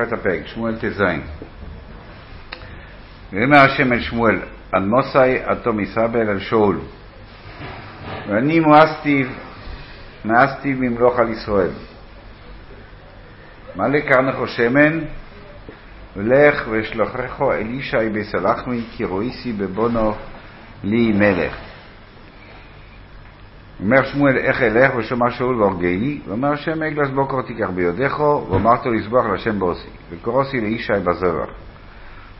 מתחילת הפרק, שמואל ט"ז. ויאמר השם אל שמואל, על אטום יסבל על שאול. ואני מואסתי, מאסתי ממלוך על ישראל. מלא קרנכו שמן, ולך ואשלחכו אל ישי בסלחמי, כי רואיסי בבונו לי מלך. אומר שמואל, איך אלך ושומע שאול והורגני, ואומר השם אגלס בוקר תיקח ביודךו, ואמרתו לסבוח להשם בעושי, וקורוסי לישי בזבח.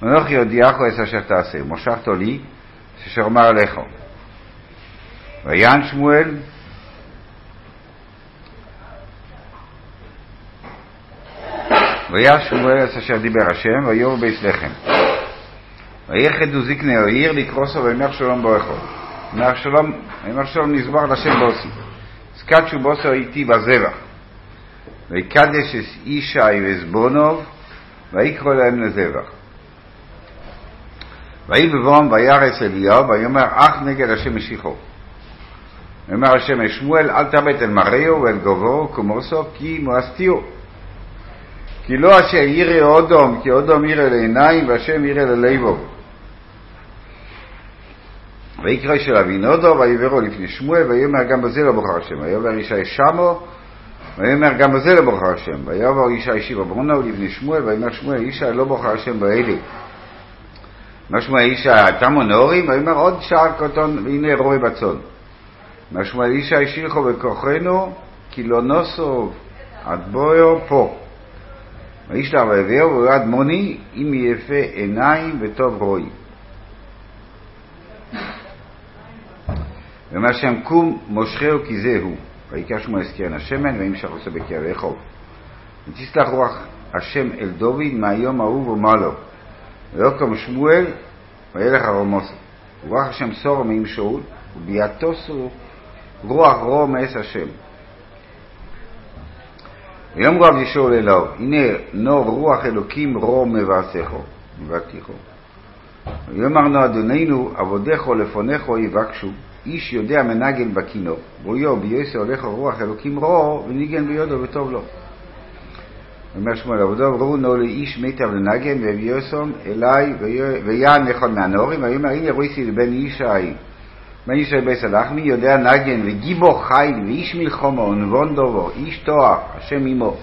ואנוכי יודיעכו את אשר תעשה, מושכתו לי, אשר אומר עליך. ויען שמואל, ויען שמואל את אשר דיבר השם, ויאמר בית לחם. ויחדו זקני העיר לקרוסו ויאמר שלום ברכו. אומר שלום, אומר שלום נזבח לשם בוסי. סקדשו בוסו איתי בזבח. ויקדש את ישי וזבונוב, ויקרא להם לזבח. ויהי בבואם וירס אליהו, ויאמר אך נגד השם משיחו. ויאמר השם אל שמואל, אל תבט אל מראו ואל גובו כמוסו, כי מואסתיו. כי לא אשר ירא אודום, כי אודום ירא לעיניים, והשם ירא ללבו. ויקרא של אבינודו, ויברו לפני שמואל, ויאמר גם בזה לא בוחר השם. ויאמר ישי שמו, ויאמר גם בזה לא השם. ויאמר ישי שיבה ברונו לפני שמואל, ויאמר שמואל ישי לא בוחר השם באלה. משמע אישה תמו נורים, ויאמר עוד שער קטון, והנה רוי בצאן. משמע אישה השילכו בכוחנו, כי לא נוסו עד בויו פה. וישלח ויביאו ויועד מוני, אם יפה עיניים וטוב רוי. ואומר שם קום מושכהו כי זה הוא. ויקרא שמו הזכרן השמן, וימשך עושה בקרב רחוב. ותסלח רוח השם אל דוד מהיום ההוא ומעלו. ויקום שמואל וילך הרומוסו. ורוח השם סורו מעם שאול, וביעטוסו רוח רו מעש השם. ויאמרו עבדי שאול אלוהו, הנה נור רוח אלוקים רו מבעשךו, מבעתיכו. ויאמר נו אדוננו, עבודךו לפונךו יבקשו, איש יודע מנגן בכינור, בויו ביוסי הולך רוח אלוקים רו, וניגן ביודו וטוב לו. אומר שמואל עבודו, ראו נו לאיש מיטב לנגן, והביאוסום אליי, ויען אחד מהנורים, ויאמר הנה רויסי לבן ישי, בן ישי בית הלחמי, יודע נגן, וגיבו חיל, ואיש מלחומו, ונבון דובו, איש תואר, השם עמו.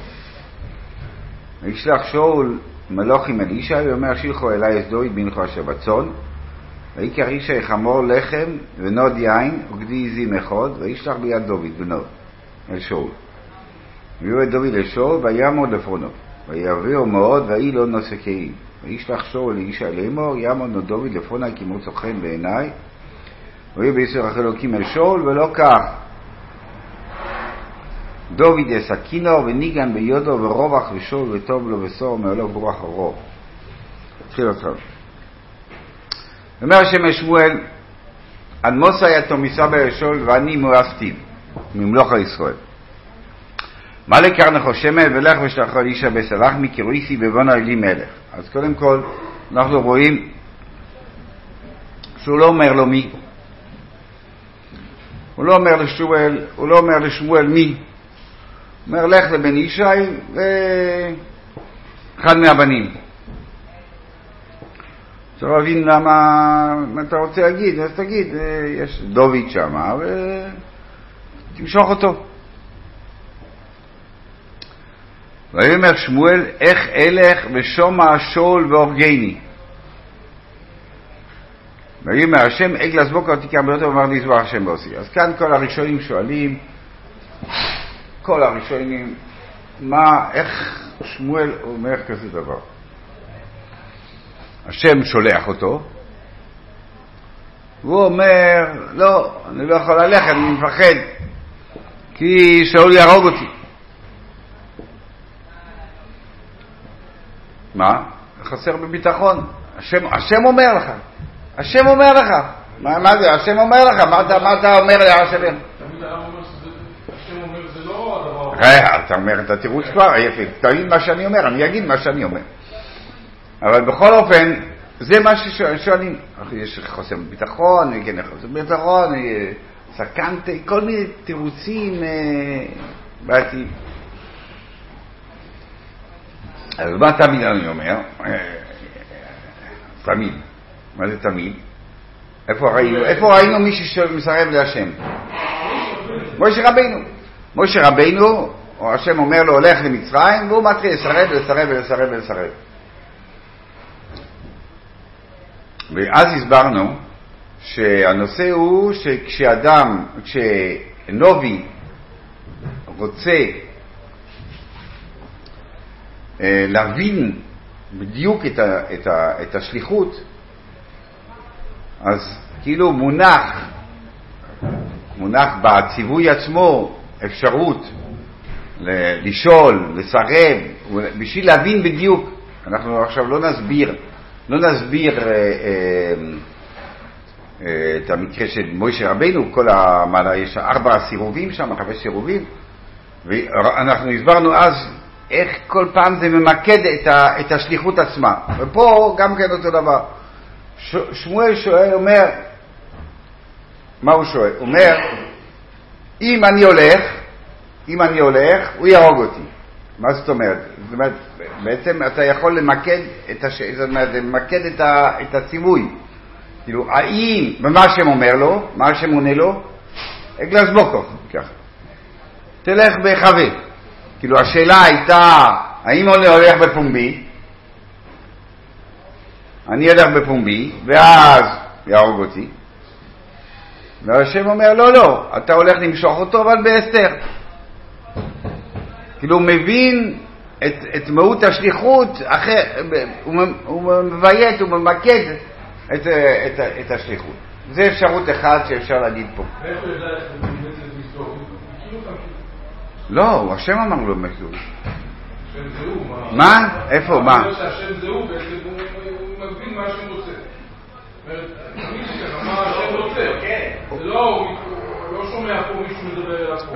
וישלח שאול מלאכים אל ישי, ויאמר שלחה אליי את דוד בנך אשר בצאן, ויקח ישי חמור לחם, ונאד יין, וגדי עזים אחד, וישלח ביד דוד בנו, אל שאול. ויבוא דוד אל שאול, ויעמוד לפניו. ויאהבהו מאוד, ויהי לו נושא כלים. וישלח שאול אל ישי לאמור, יעמוד נא דוד לפניי כי מצא חן בעיניי. והיה בהיות רוח אלוקים אל שאול, ולקח. דוד יסכינו וניגן ביודו ורווח ושאול וטוב לו וסור מעולו ברוח הרוב. התחיל עכשיו. אומר השם שמואל, אנמוסה יתומיסה בישול ואני מואסתיו, ממלוך הישראל. מה לקרנכו שמן ולך ושלחו על אישה בסלחמי כי רויסי בבונו אלי מלך. אז קודם כל אנחנו רואים שהוא לא אומר לו מי. הוא לא אומר לשמואל, הוא לא אומר לשמואל מי. הוא אומר לך לבן ישי ואחד מהבנים. צריך להבין למה, מה אתה רוצה להגיד, אז תגיד, יש דוד שמה ותמשוך אותו. ויאמר שמואל, איך אלך ושומע שאול והורגני. ויאמר השם, עגלס בוקר תיקח ביותר ואמר לי זבח השם בעושי. אז כאן כל הראשונים שואלים, כל הראשונים, מה, איך שמואל אומר כזה דבר? השם שולח אותו, והוא אומר, לא, אני לא יכול ללכת, אני מפחד, כי שאול יהרוג אותי. מה? חסר בביטחון. השם, השם אומר לך. השם אומר לך. מה, מה זה? השם אומר לך. מה אתה, מה אתה אומר? תמיד היה אומר שהשם אומר זה לא הדבר... רגע, אתה אומר את התירוץ כבר, יפה. תגיד מה שאני אומר, אני אגיד מה שאני אומר. אבל בכל אופן, זה מה ששואלים. יש חוסר ביטחון, כן, חוסר ביטחון, סכנתי, כל מיני תירוצים בעייתיים. אז מה תמיד אני אומר? אה, תמיד. מה זה תמיד? איפה ראינו, איפה ראינו מישהו שמסרב להשם? משה רבינו. משה רבינו, השם אומר לו, הולך למצרים, והוא מתחיל לסרב ולסרב ולסרב ולסרב. ואז הסברנו שהנושא הוא שכשאדם, כשנובי רוצה אה, להבין בדיוק את, ה, את, ה, את השליחות, אז כאילו מונח, מונח בציווי עצמו אפשרות לשאול, לסרב, בשביל להבין בדיוק. אנחנו עכשיו לא נסביר, לא נסביר אה, אה, אה, את המקרה של מוישה רבנו, כל המעלה, יש ארבע סירובים שם, חמש סירובים, ואנחנו הסברנו אז איך כל פעם זה ממקד את, ה, את השליחות עצמה. ופה גם כן אותו דבר. ש, שמואל שואל, אומר, מה הוא שואל? אומר, אם אני הולך, אם אני הולך, הוא יהרוג אותי. מה זאת אומרת? זאת אומרת, בעצם אתה יכול למקד את, הש... זאת אומרת, למקד את, ה... את הציווי. כאילו, האם, ומה השם אומר לו, מה השם עונה לו? אגלס בוקו, ככה. תלך בחווה. כאילו, השאלה הייתה, האם אני הולך בפומבי? אני אלך בפומבי, ואז יהרוג אותי. והשם אומר, לא, לא, אתה הולך למשוך אותו, אבל בהסתר. כאילו הוא מבין את, את מהות השליחות, אחר, הוא, הוא מביית, הוא ממקד את, את, את השליחות. זו אפשרות אחת שאפשר להגיד פה. הוא הוא? לא, השם אמר לו הוא. מה? איפה? מה? זה הוא, בעצם הוא מבין מה השם רוצה. מה השם רוצה. זה לא...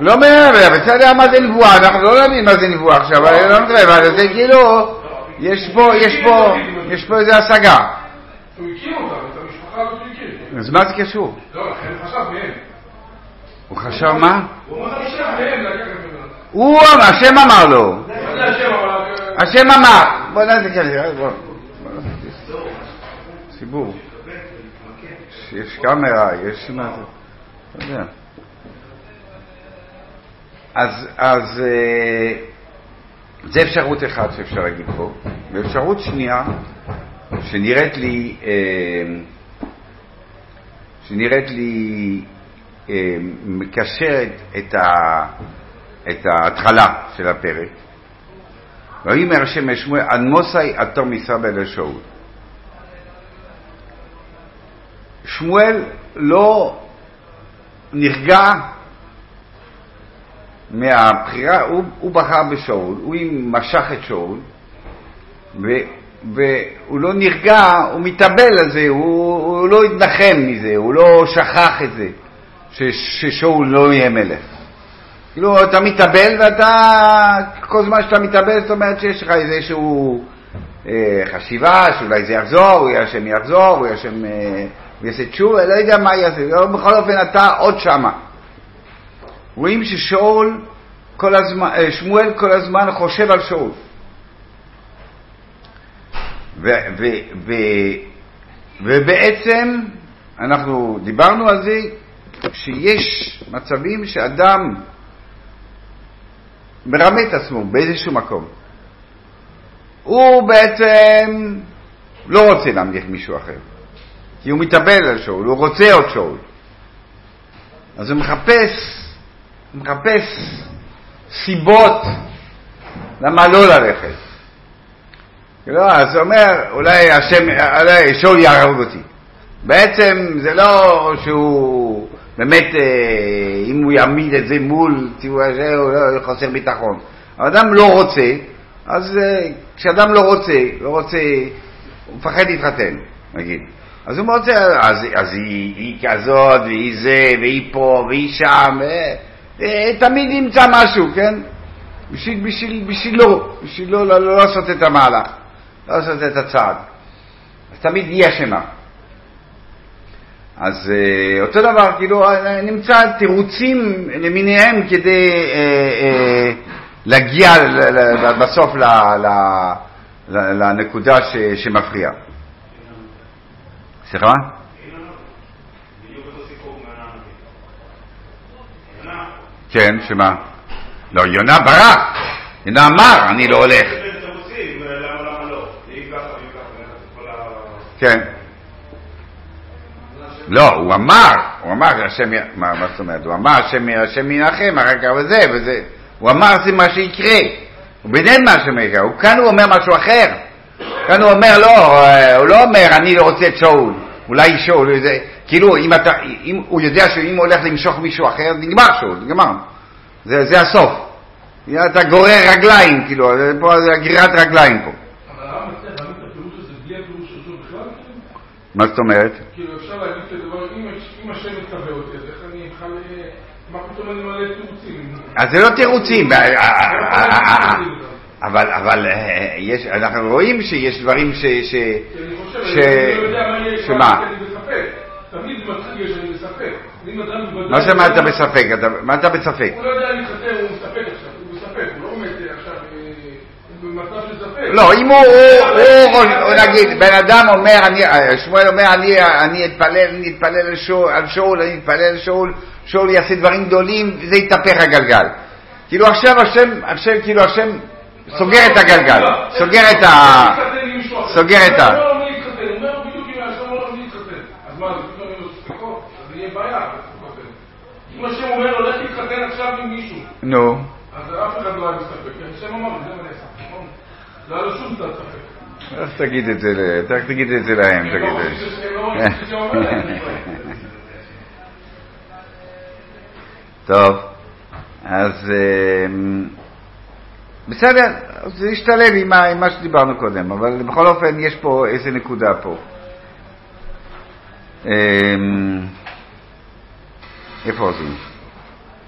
לא מעבר, בסדר, מה זה נבואה? אנחנו לא יודעים מה זה נבואה עכשיו, אני לא מדבר, אבל זה כאילו, יש פה, יש פה, יש פה איזה השגה. הוא הכיר אותם, את המשפחה הזאת הוא הכיר. אז מה זה קשור? לא, לכן חשב מהם. הוא חשב מה? הוא אמר חשב מהם לקחת ממנו. הוא אמר, השם אמר לו. זה השם אמר? בוא נעשה בוא. ציבור. יש קאמרה, יש. אתה יודע. אז, אז אה, זה אפשרות אחת שאפשר להגיד פה. ואפשרות שנייה, שנראית לי, אה, שנראית לי אה, מקשרת את, ה, את ההתחלה של הפרק. ויאמר השם לשמואל, אנמוסי עתור מסבא לשאול. שמואל לא נרגע מהבחירה, הוא, הוא בחר בשאול, הוא משך את שאול, ו, והוא לא נרגע, הוא מתאבל על זה, הוא, הוא לא התנחם מזה, הוא לא שכח את זה, ש, ששאול לא יהיה מלך. כאילו, אתה מתאבל ואתה, כל זמן שאתה מתאבל, זאת אומרת שיש לך איזשהו אה, חשיבה, שאולי זה יחזור, אולי השם יחזור, אולי השם אה, יעשה תשובה, לא יודע מה יעשה, בכל אופן אתה עוד שמה. רואים ששאול כל הזמן, אה, שמואל כל הזמן חושב על שאול. ו, ו, ו, ובעצם אנחנו דיברנו על זה שיש מצבים שאדם מרמה את עצמו באיזשהו מקום. הוא בעצם לא רוצה להמליך מישהו אחר, כי הוא מתאבל על שאול, הוא רוצה עוד שאול. אז הוא מחפש מחפש סיבות למה לא ללכת. לא, אז הוא אומר, אולי השם, אולי שאול יהרוג אותי. בעצם זה לא שהוא באמת, אה, אם הוא יעמיד את זה מול הזה, הוא לא חוסר ביטחון. האדם לא רוצה, אז אה, כשאדם לא רוצה, לא רוצה, הוא מפחד להתחתן, נגיד. אז הוא רוצה, אז, אז היא, היא כזאת, והיא זה, והיא פה, והיא שם, ו... אה, תמיד ימצא משהו, כן? בשביל, בשביל, בשבילו, בשבילו לא, לא לעשות את המהלך, לא לעשות את הצעד. אז תמיד היא אשמה. אז אה, אותו דבר, כאילו, אה, נמצא תירוצים למיניהם כדי אה, אה, להגיע בסוף ל, ל, ל- לנקודה ש- שמפריעה. סליחה? בדיוק אותו סיפור מענה הנביא. יונה, כן, שמה? לא, יונה ברח. יונה אמר, אני לא הולך. כן. לא, הוא אמר, הוא אמר, השם, מה, מה זאת אומרת? הוא אמר, השם, ינחם, אחר כך וזה, וזה. הוא אמר, זה מה שיקרה. הוא ביניהם מה שיקרה. כאן הוא אומר משהו אחר. כאן הוא אומר, לא, אה, הוא לא אומר, אני לא רוצה את שאול. אולי שאול, כאילו, אם אתה, אם, הוא יודע שאם הוא הולך למשוך מישהו אחר, נגמר שאול, נגמר. זה, זה הסוף. אתה גורר רגליים, כאילו, פה זה גרירת רגליים פה. מה זאת אומרת? כאילו אפשר להגיד כזה דבר, אם השם מצווה אותי, אז איך אני אוכל... אה, מה פתאום אני מלא תירוצים? אז זה לא תירוצים, אה, אה, אה, אה, אה, אבל, אבל אה, יש, אנחנו רואים שיש דברים ש... ש ש- לא שמה? אני. תמיד מתחיל. אם אדם בוודאי- מה זה מה אתה בספק? מה אתה בספק? הוא לא יודע להתחתן, הוא מספק עכשיו, הוא מספק, הוא לא עומד אה, עכשיו אה, במצב של ספק. לא, אם הוא, נגיד, בן אדם אומר, אני, אה, שמואל אומר, אני, אני אתפלל, אני אתפלל על שאול, אני אתפלל על שאול, שאול יעשה דברים גדולים, וזה יתהפך הגלגל. כאילו עכשיו השם, השם, כאילו השם סוגר את הגלגל, סוגר את ה... סוגר את ה- הוא לא אומר להתחתן, הוא אומר בדיוק אם השם אומר לו להתחתן. אז מה, זה פתאום יהיו לו בעיה. להתחתן. אם השם אומר לו לך עכשיו עם מישהו, נו, אז אף אחד לא היה מסתפק, כי השם אמר, זה ונעשה, נכון? לא היה לו שום צד ספק. אז תגיד את זה, ת- תגיד את זה להם, הם תגיד לא את זה. לא. טוב, אז אמ, בסדר, זה ישתלב עם ה- עם מה שדיברנו קודם, אבל בכל אופן יש פה איזה נקודה פה. איפה זה?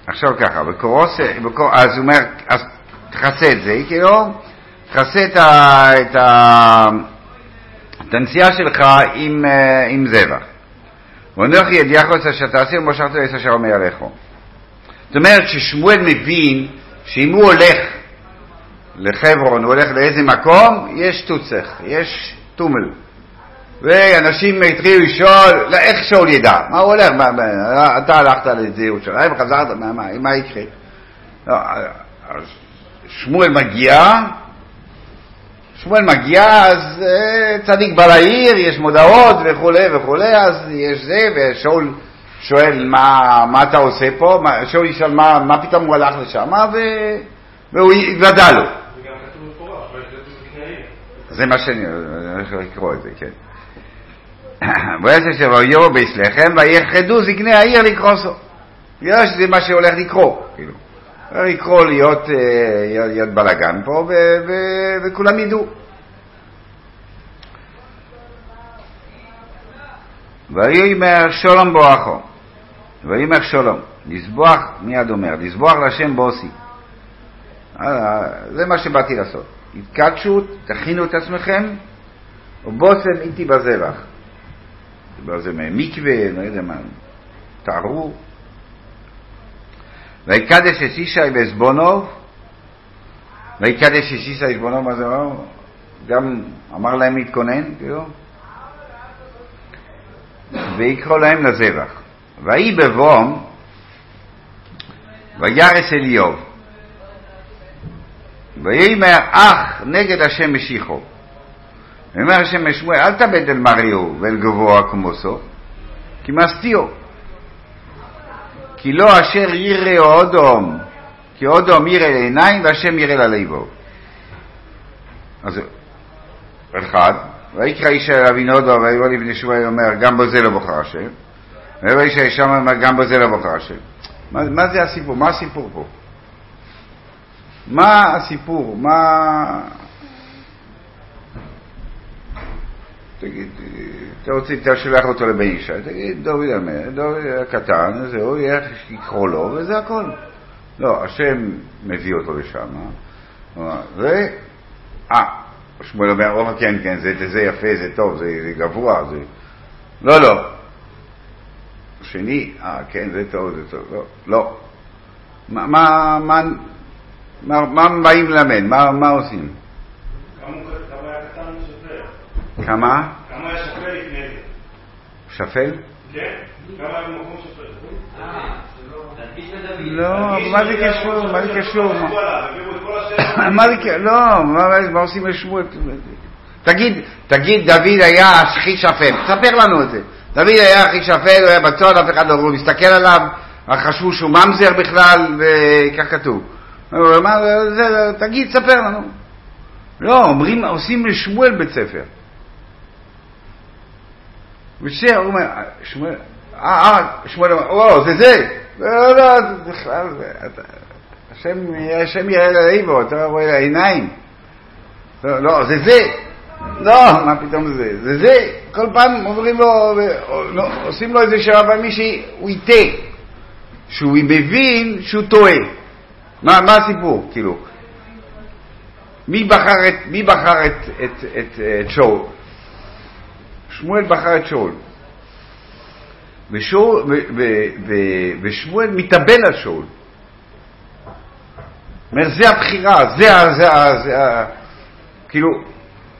עכשיו ככה, בקורוס, בקור, אז הוא אומר, אז תכסה את זה, כאילו, תכסה את, ה, את, ה, את הנסיעה שלך עם, אה, עם זבח. ואנוכי ידיעך אצל שתעשי ומשכת לעשר אשר אומר עליכו. זאת אומרת ששמואל מבין שאם הוא הולך לחברון, הוא הולך לאיזה מקום, יש טוצך, יש טומל. ואנשים התחילו לשאול, לא, איך שאול ידע? מה הוא הולך? מה, מה, אתה הלכת לאיזה ירושלים וחזרת, מה, מה, מה יקרה? לא, אז שמואל מגיע, שמואל מגיע, אז אה, צדיק בא לעיר, יש מודעות וכולי וכולי, אז יש זה, ושאול שואל מה, מה אתה עושה פה, מה, שאול ישאל מה, מה פתאום הוא הלך לשם, ו... והוא התוודע לו. זה מה שאני אני הולך לקרוא את זה, כן. ויעשה שויורו ביס לחם ויחדו זקני העיר לקרוסו. בגלל שזה מה שהולך לקרוא, כאילו. לקרוא להיות, אה, להיות בלאגן פה וכולם ידעו. ויאמר שולם בואכו, ויאמר שולם, לזבוח, מיד אומר, לזבוח להשם בוסי. אה, זה מה שבאתי לעשות. התקדשו, תכינו את עצמכם, ובושם איתי בזבח. זה מקווה, לא יודע מה, תערו. ויקדש את ישי ועזבונוב, ויקדש את ישי ועזבונוב, מה זה אומר? גם אמר להם להתכונן, כאילו, ויקחו להם לזבח. ויהי בבום, וירס אל איוב. ויאמר אך נגד השם משיחו. ויאמר השם לשמואל אל תאבד אל מריהו ואל גבוה כמוסו כי מסתיו כי לא אשר ירא אודום כי אודום ירא לעיניים והשם ירא ללבו. אז אחד, ויקרא איש אל אבינודו ויבוא לבני שמואל אומר גם בזה לא בוחר השם ויבוא איש אל שם אומר גם בזה לא בוחר השם. מה, מה זה הסיפור? מה הסיפור פה? מה הסיפור? מה... תגיד, אתה רוצה, אתה שולח אותו לבן ישי, תגיד, דוד המלך, דוד הקטן, זהו, יקחו לו, וזה הכל. לא, השם מביא אותו לשם, ו... אה, שמואל אומר, או, כן, כן, זה, זה יפה, זה טוב, זה, זה גבוה, זה... לא, לא. שני, אה, כן, זה טוב, זה טוב, לא, לא. מה, מה, מה, מה, מה באים ללמד? מה, מה עושים? כמה הוא כמה? היה שפל לפני זה? שפל? כן? כמה היה במקום שפל? לא, מה זה קשור? מה זה קשור? מה זה קשור? לא, מה- עושים לשמואל? תגיד, תגיד, דוד היה הכי שפל, ספר לנו את זה. דוד היה הכי שפל, הוא היה בצד, אף אחד לא מסתכל עליו, חשבו שהוא ממזר בכלל, וכך כתוב. הוא אמר, זה- תגיד, ספר לנו. לא, אומרים, עושים לשמואל בית ספר. וזה, הוא אומר, שמואל, אה, אה, שמואל אומר, או, זה זה. לא, לא, זה בכלל, השם, יראה לאיבו, אתה רואה לעיניים. לא, לא, זה זה. לא, מה פתאום זה? זה זה. כל פעם אומרים לו, לא, עושים לו איזה שם, אבל מי שהוא יטעה. שהוא מבין שהוא טועה. מה, מה הסיפור, כאילו? מי בחר את, מי בחר את, את, את, את שאול? שמואל בחר את שאול. ושאול, ו, ו, ו, ושמואל מתאבל על שאול. אומר, זה הבחירה, זה ה... כאילו,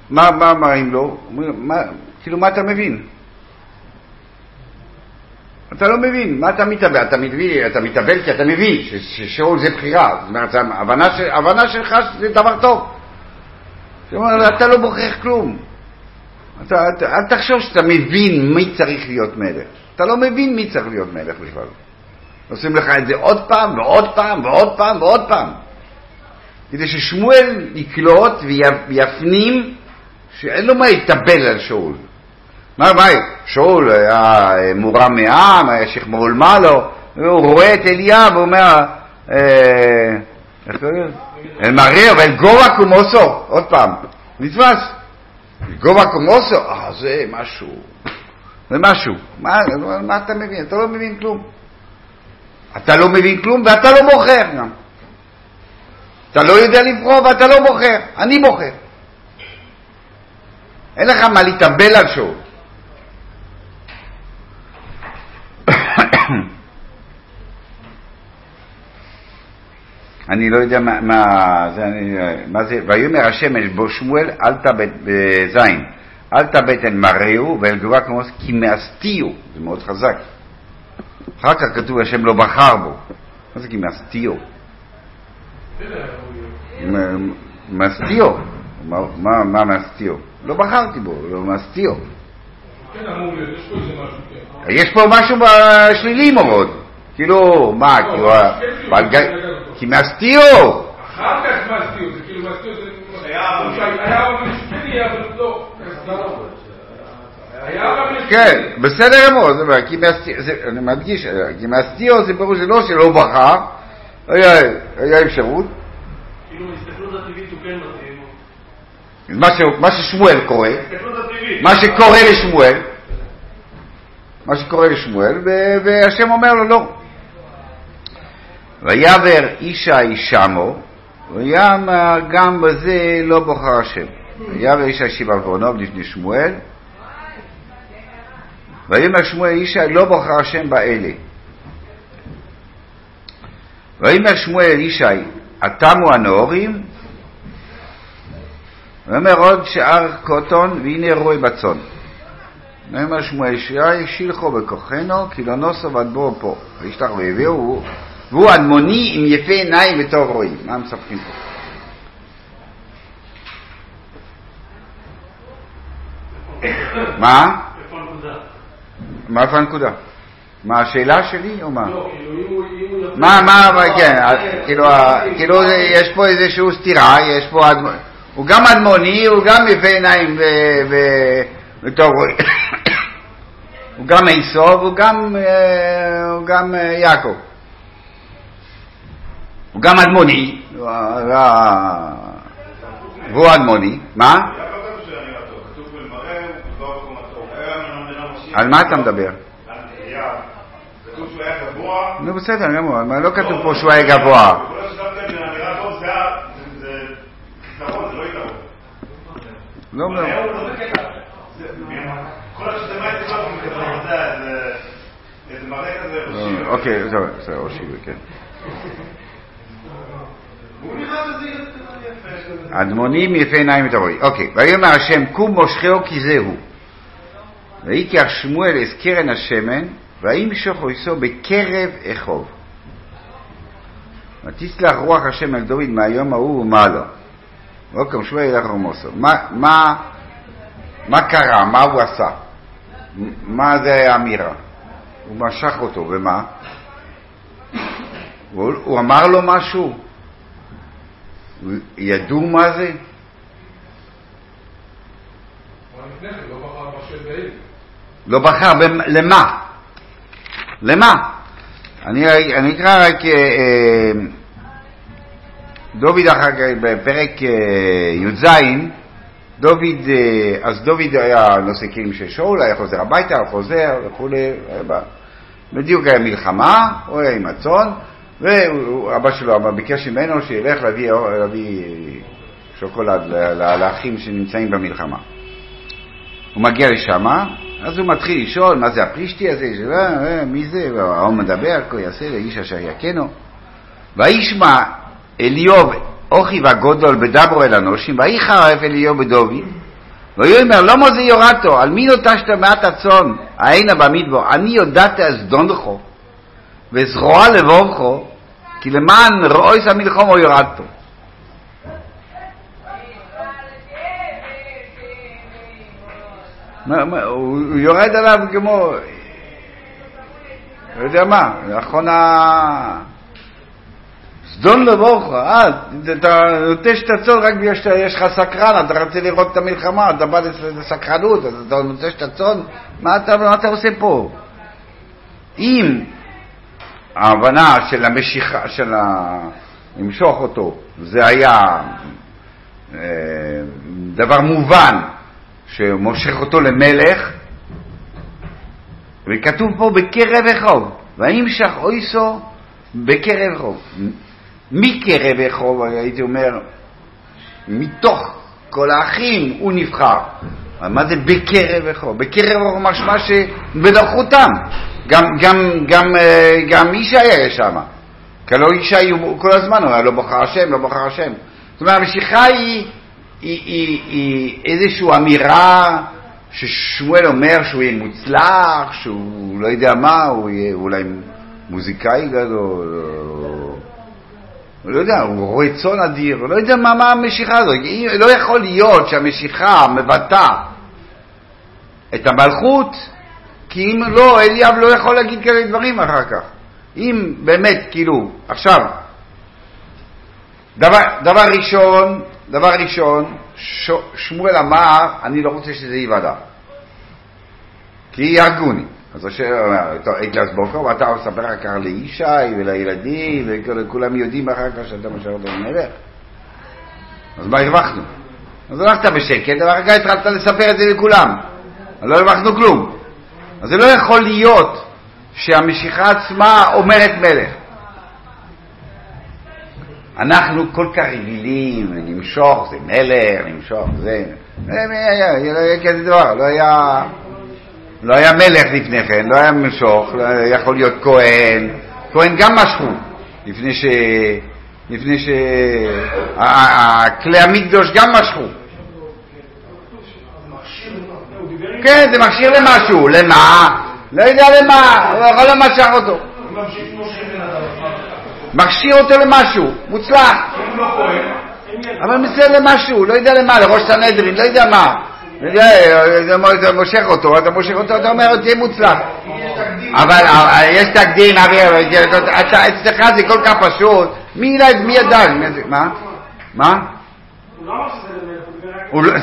מה, מה מראים לו? אומרים, מה, כאילו, מה אתה מבין? אתה לא מבין, מה אתה מתאבל? אתה מבין, אתה מתאבל כי אתה מבין ששאול זה בחירה. זאת אומרת, ההבנה, של, ההבנה שלך זה דבר טוב. זאת אומרת, אתה לא בוחר כלום. אתה, אתה, אל תחשוב שאתה מבין מי צריך להיות מלך. אתה לא מבין מי צריך להיות מלך בכלל. עושים לך את זה עוד פעם ועוד פעם ועוד פעם ועוד פעם. כדי ששמואל יקלוט ויפ- ויפנים שאין לו מה להתאבל על שאול. מה, מה, שאול היה אה, מורם מעם, היה שכמול מעלו, הוא רואה את אליאב, הוא אומר, אה, איך קוראים? אל מריר ואל גובה קומוסו, עוד פעם, נתפס. גובה קומוסו, אה, זה משהו, זה משהו. מה, מה אתה מבין? אתה לא מבין כלום. אתה לא מבין כלום ואתה לא בוחר גם. אתה לא יודע לבחור ואתה לא בוחר, אני בוחר. אין לך מה להתאבל על שאול. אני לא יודע מה, מה, זה, אני, מה זה, ויאמר אל בו שמואל אל תבט בזין, אל תבט אל מראהו ואל גבוה כמו כי מאסתיו, זה מאוד חזק. אחר כך כתוב השם לא בחר בו, מה זה כי מאסתיו? מ- מאסתיו, מה, מאסתיו? לא בחרתי בו, לא מאסתיו. כן, יש פה משהו, כן. יש פה משהו שלילי מאוד, כאילו, מה, כאילו, בלג- כי מאסתיו, אחר כך מעשיות, זה כאילו מעשיות, זה... היה אבל לא. אבל משפטי. כן, בסדר גמור, אני מדגיש, כי מאסתיו זה פירוש זה לא שלא בחר, היה אפשרות, כאילו, הטבעית הוא כן מתאים. מה ששמואל קורא. מה שקורה לשמואל, מה שקורה לשמואל, והשם אומר לו לא. ויעבר ישי שמו, ויאמר גם בזה לא בוחר השם. ויעבר ישי שבעה ועונוב לפני שמואל, ויאמר שמואל ישי לא בוחר השם באלה. ויאמר שמואל אל ישי, התמו הנאורים, ויאמר עוד שאר קוטון, והנה רוי בצאן. ויאמר שמואל ישי, שילחו בכוחנו, כי לא נוסו ועד בואו פה. וישלח ויביאו, והוא אדמוני עם יפה עיניים וטוב רואים. מה מספרים פה? מה? איפה הנקודה? מה איפה הנקודה? מה השאלה שלי או מה? לא, כאילו, אם הוא... מה, מה, כן, אז כאילו, ה- כאילו יש פה איזושהי סתירה, יש פה, הוא גם אדמוני, הוא גם יפה עיניים וטוב רואים. הוא גם עשו, הוא גם, אה, הוא גם אה, יעקב. הוא גם אדמוני, הוא ה- והוא אדמוני, מה? לא. על מה אתה מדבר? נו בסדר, לא כתוב פה שהוא היה גבוה. לא. לא, לא. לא כזה, ראשי. אוקיי, זהו, בסדר, ראשי, כן. הוא נראה שזה יפה. אדמונים יפה עיניים ותבואי. אוקיי, ויאמר השם קום מושכהו כי זהו. ויקח שמואל את קרן השמן, וימשוך אויסו בקרב אחוב. ותסלח רוח השם אל דוד מהיום ההוא ומה לו. ויקם שמואל ילך רמוסו. מה, מה, מה קרה? מה הוא עשה? מה זה האמירה? הוא משך אותו, ומה? הוא אמר לו משהו? ידעו מה זה? כן, לא בחר. לא למה? למה? אני, אני אקרא רק... אה, אה, דוד אחר כך, בפרק אה, י"ז, דוד, אז דוד היה נושא כלים של שאול, היה חוזר הביתה, חוזר וכולי, בדיוק היה מלחמה, הוא היה עם הצאן, ואבא שלו ביקש ממנו שילך להביא, להביא שוקולד לאחים שנמצאים במלחמה. הוא מגיע לשם, אז הוא מתחיל לשאול מה זה הפלישתי הזה, שלא, אה, מי זה, וההוא מדבר, כה יעשה לאיש אשר יכנו. וישמע אליוב אוכי וגודל בדברו אל אנושים, ויחרף אליוב בדוד, ויאמר למה זה יורתו, על מי נוטשת מעט הצאן, העינה במדבור, אני יודעת אזדונכו, וזרוע לבובכו, כי למען רואיס המלחום יורתו. מה, מה, הוא, הוא יורד עליו כמו, לא יודע מה, נכון ה... סדון לבורך, אה, אתה נוטש את הצאן רק בגלל שיש לך סקרן, אתה רוצה לראות את המלחמה, אתה בא לסקרנות, אז אתה נוטש את הצאן, מה אתה עושה פה? אם ההבנה של המשיכה, של ה... למשוך אותו, זה היה אה, דבר מובן, שמושך אותו למלך, וכתוב פה בקרב אחוב, וימשך אויסו בקרב אחוב. מקרב אחוב, הייתי אומר, מתוך כל האחים הוא נבחר. מה זה בקרב אחוב? בקרב אחוב משמע שבנוכחותם. גם, גם, גם, אה, גם ישי היה שם. כי הלוא ישי הוא כל הזמן, הוא היה לא בוחר השם, לא בוחר השם. זאת אומרת, המשיכה היא, היא, היא, היא איזושהי אמירה ששמואל אומר שהוא יהיה מוצלח, שהוא לא יודע מה, הוא יהיה אולי מוזיקאי גדול. הוא לא יודע, הוא רואה צאן אדיר, הוא לא יודע מה, מה המשיכה הזאת. לא יכול להיות שהמשיכה מבטאה את המלכות, כי אם לא, אליאב לא יכול להגיד כאלה דברים אחר כך. אם באמת, כאילו, עכשיו, דבר, דבר ראשון, דבר ראשון, ש, שמואל אמר, אני לא רוצה שזה ייוודע. כי יהרגוני. אז השם אומר, אגלס בוקר, ואתה מספר אחר כך לישי ולילדים, וכולם יודעים אחר כך שאתה משאר אותו למלך. אז מה הרווחנו? אז הלכת בשקט, ואחר כך התחלת לספר את זה לכולם. אז לא הרווחנו כלום. אז זה לא יכול להיות שהמשיכה עצמה אומרת מלך. אנחנו כל כך רגילים למשוך, זה מלך, למשוך, זה... לא היה כזה דבר, לא היה... לא היה מלך לפני כן, לא היה משוך, לא יכול להיות כהן. כהן גם משכו, לפני ש... לפני ש... המקדוש גם משכו. כן, זה מכשיר למשהו. למה? לא יודע למה, הוא יכול למשך אותו. מכשיר אותו למשהו, מוצלח. אבל בסדר למשהו, לא יודע למה, לראש סנהדרין, לא יודע מה. לא אתה מושך אותו, אתה מושך אותו, אתה אומר, תהיה מוצלח. אבל יש תקדים, אצלך זה כל כך פשוט. מי ידע? מה? מה?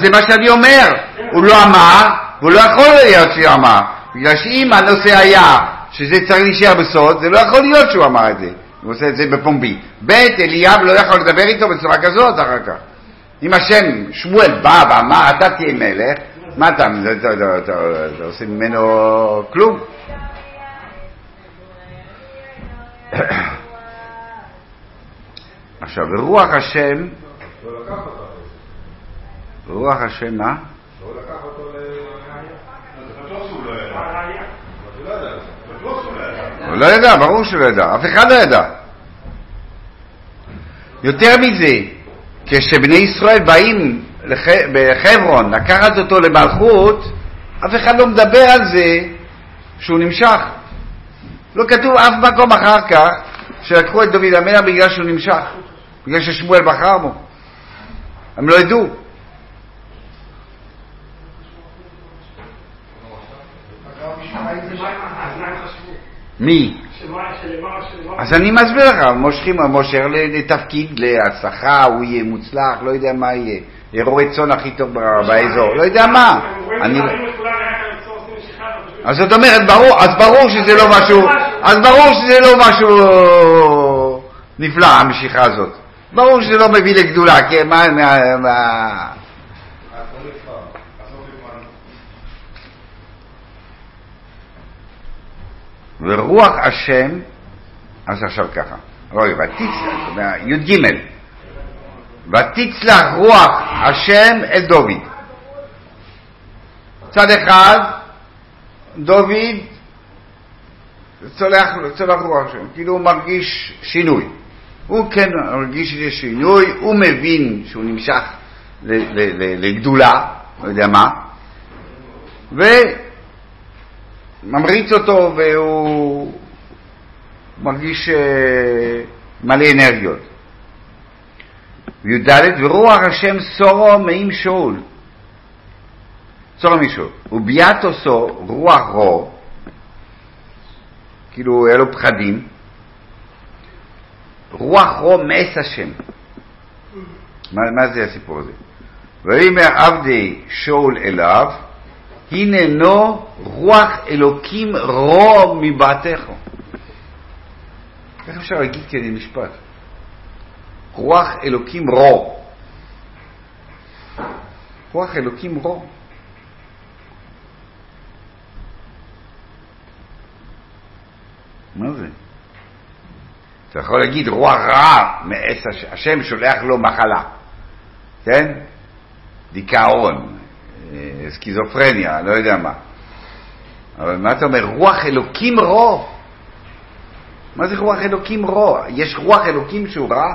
זה מה שאני אומר. הוא לא אמר, והוא לא יכול להיות שהוא אמר. בגלל שאם הנושא היה שזה צריך להישאר בסוד, זה לא יכול להיות שהוא אמר את זה. הוא עושה את זה בפומבי. ב', אליאב לא יכול לדבר איתו בצורה כזאת אחר כך. אם השם שמואל בא ואמר, אתה תהיה מלך, מה אתה, אתה, אתה, אתה עושה ממנו כלום? עכשיו, רוח השם, לא. רוח השם, מה? לא לקח אותו ל... זה בטוח שהוא לא ידע. אבל הוא לא יודע. בטוח שהוא לא ידע. הוא לא ידע, ברור שהוא לא ידע, אף אחד לא ידע. יותר מזה, כשבני ישראל באים לח- בחברון לקחת אותו למלכות, אף אחד לא מדבר על זה שהוא נמשך. לא כתוב אף מקום אחר כך שלקחו את דוד המלך בגלל שהוא נמשך, בגלל ששמואל בחר בו. הם לא ידעו. מי? אז אני מסביר לך, מושכים, מושך לתפקיד, להצלחה, הוא יהיה מוצלח, לא יודע מה יהיה. רועה צאן הכי טוב באזור, לא יודע מה. אז זאת אומרת, ברור, אז ברור שזה לא משהו, אז ברור שזה לא משהו נפלא, המשיכה הזאת. ברור שזה לא מביא לגדולה, כי מה, מה, מה... ורוח השם, אז עכשיו ככה, רואה, ותצלח, י"ג, ותצלח רוח השם את דוד. צד אחד, דוד צולח, צולח רוח השם, כאילו הוא מרגיש שינוי. הוא כן מרגיש שיש שינוי, הוא מבין שהוא נמשך לגדולה, לא יודע מה, וממריץ אותו והוא מרגיש אה, מלא אנרגיות. י"ד ורוח השם סורו מעם שאול. סורו משאול. וביאת עושו רוח רו, כאילו היה לו פחדים, רוח רו מעש השם. מה, מה זה הסיפור הזה? ויאמר עבדי שאול אליו, הננו רוח אלוקים רו מבעתך. איך אפשר להגיד כזה משפט? רוח אלוקים רו. רוח אלוקים רו. מה זה? אתה יכול להגיד רוח רע מעץ הש... השם שולח לו מחלה, כן? דיכאון, סכיזופרניה, לא יודע מה. אבל מה אתה אומר? רוח אלוקים רו. מה זה רוח אלוקים רו? יש רוח אלוקים שהוא רע?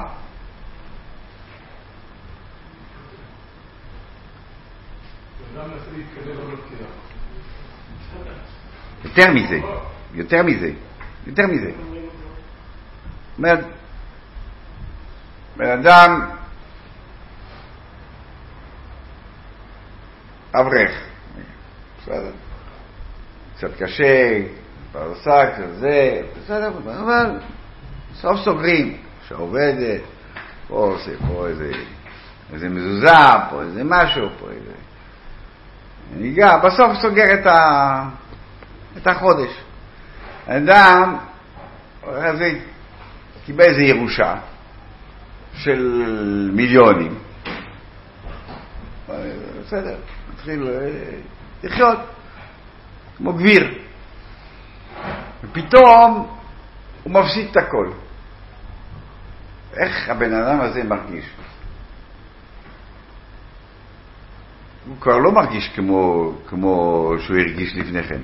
יותר מזה, יותר מזה, יותר מזה. בן אדם אברך, בסדר, קצת קשה, פרנסה, קצת זה, בסדר, אבל סוף סוגרים, שעובדת, פה עושה פה איזה, איזה מזוזה, פה איזה משהו, פה איזה... ניגע, בסוף סוגר את, ה, את החודש. אדם קיבל איזה ירושה של מיליונים. בסדר, התחיל אה, לחיות כמו גביר. ופתאום הוא מפסיד את הכל. איך הבן אדם הזה מרגיש? הוא כבר לא מרגיש כמו, כמו שהוא הרגיש לפני כן.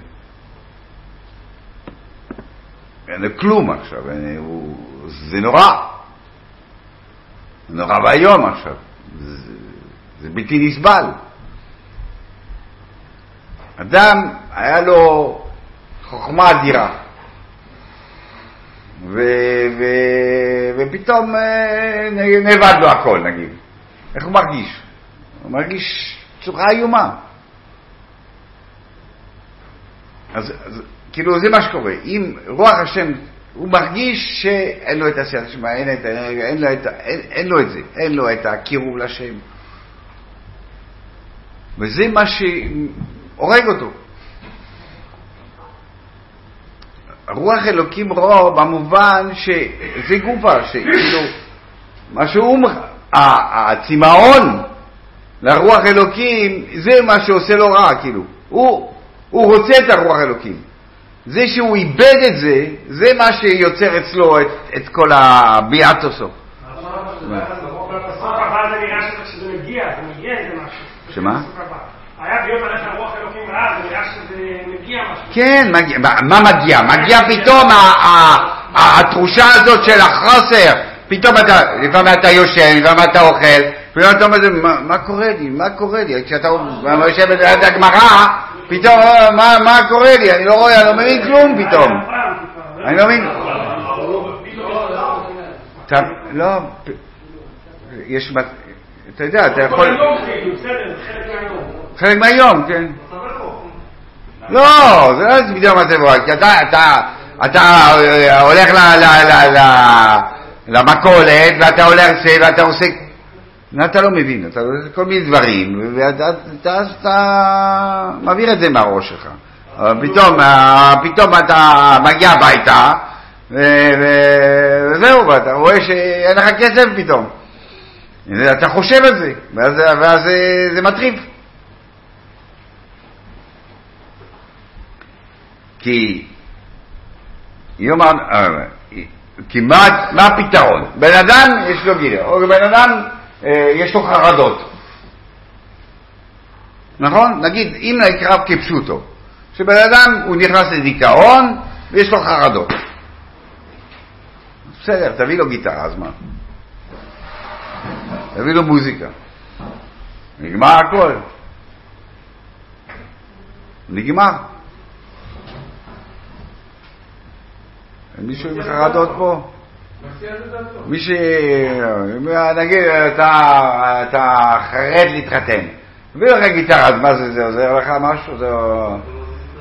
אין לו כלום עכשיו, אין, הוא, זה נורא. נורא ואיום עכשיו. זה, זה בלתי נסבל. אדם, היה לו חוכמה אדירה. ו, ו, ופתאום אה, נאבד לו הכל, נגיד. איך הוא מרגיש? הוא מרגיש צורה איומה. אז, אז כאילו זה מה שקורה. אם רוח השם, הוא מרגיש שאין לו את עשיית השם, אין, אין, את, אין, אין לו את זה, אין לו את הקירוב לשם. וזה מה שהורג אותו. רוח אלוקים רו במובן שזה גופה, שכאילו, מה שהוא, הצמאון לרוח אלוקים, זה מה שעושה לו רע, כאילו. הוא, הוא רוצה את הרוח אלוקים. זה שהוא איבד את זה, זה מה שיוצר אצלו את, את כל הביאטוסו זה מגיע איזה משהו. שמה? בפסוק הבא. היה ביות עליך רוח אלוקים רע, זה נראה שזה מגיע משהו. כן, מה מגיע? מגיע פתאום התחושה הזאת של החוסר, פתאום אתה, לפעמים אתה יושן, לפעמים אתה אוכל, פתאום אתה אומר, מה, קורה לי, מה קורה לי? כשאתה יושב ליד הגמרא, פתאום, אה, מה, קורה לי? אני לא רואה, אני לא מבין כלום פתאום. אני לא מבין. לא, יש, אתה יודע, אתה יכול, זה חלק מהיום. מהיום, כן. לא, זה לא בדיוק מצב רוח, כי אתה, אה, הולך למכולת, ואתה הולך זה, ואתה עושה... אתה לא מבין, אתה עושה כל מיני דברים, ואתה אתה- מעביר את זה מהראש שלך. פתאום, אה, פתאום אתה מגיע הביתה, וזהו, ואתה רואה שאין לך כסף פתאום. אתה חושב על זה, ואז, ואז זה, זה מטריף. כי יאמר, אה, כי מה, מה הפתרון? בן אדם יש לו גילה, או בן אדם אה, יש לו חרדות. נכון? נגיד, אם נקרא כפשוטו, שבן אדם הוא נכנס לדיכאון ויש לו חרדות. בסדר, תביא לו גיטרה, אז מה? תביא לו מוזיקה. נגמר הכל. נגמר. מישהו עם חרדות פה? מי ש... נגיד, אתה, חרד להתחתן. מביא לך גיטרה, אז מה זה, זה עוזר לך משהו? זה